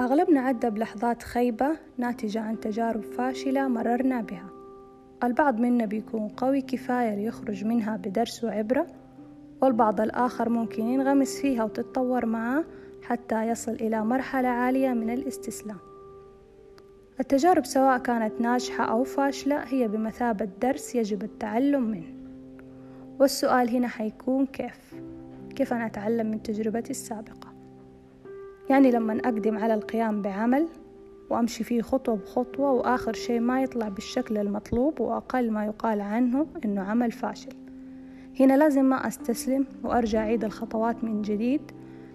أغلبنا عدى بلحظات خيبة ناتجة عن تجارب فاشلة مررنا بها. البعض منا بيكون قوي كفاية ليخرج منها بدرس وعبرة والبعض الآخر ممكن ينغمس فيها وتتطور معاه حتى يصل إلى مرحلة عالية من الاستسلام. التجارب سواء كانت ناجحة أو فاشلة هي بمثابة درس يجب التعلم منه. والسؤال هنا حيكون كيف؟ كيف أنا أتعلم من تجربتي السابقة؟ يعني لما أقدم على القيام بعمل وأمشي فيه خطوة بخطوة وآخر شيء ما يطلع بالشكل المطلوب وأقل ما يقال عنه إنه عمل فاشل هنا لازم ما أستسلم وأرجع أعيد الخطوات من جديد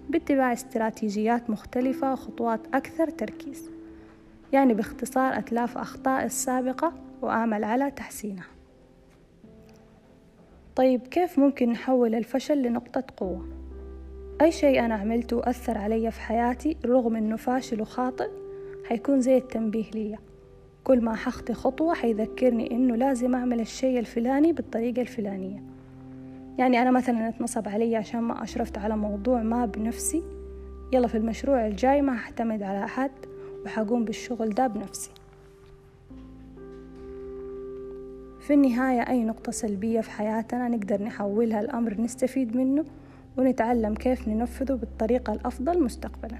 باتباع استراتيجيات مختلفة وخطوات أكثر تركيز يعني باختصار أتلاف أخطاء السابقة وأعمل على تحسينها طيب كيف ممكن نحول الفشل لنقطة قوة؟ أي شيء أنا عملته أثر علي في حياتي رغم إنه فاشل وخاطئ حيكون زي التنبيه لي كل ما حخطي خطوة حيذكرني إنه لازم أعمل الشيء الفلاني بالطريقة الفلانية. يعني أنا مثلا أتنصب علي عشان ما أشرفت على موضوع ما بنفسي يلا في المشروع الجاي ما هعتمد على أحد وحقوم بالشغل ده بنفسي. في النهاية أي نقطة سلبية في حياتنا نقدر نحولها لأمر نستفيد منه. ونتعلم كيف ننفذه بالطريقة الأفضل مستقبلاً.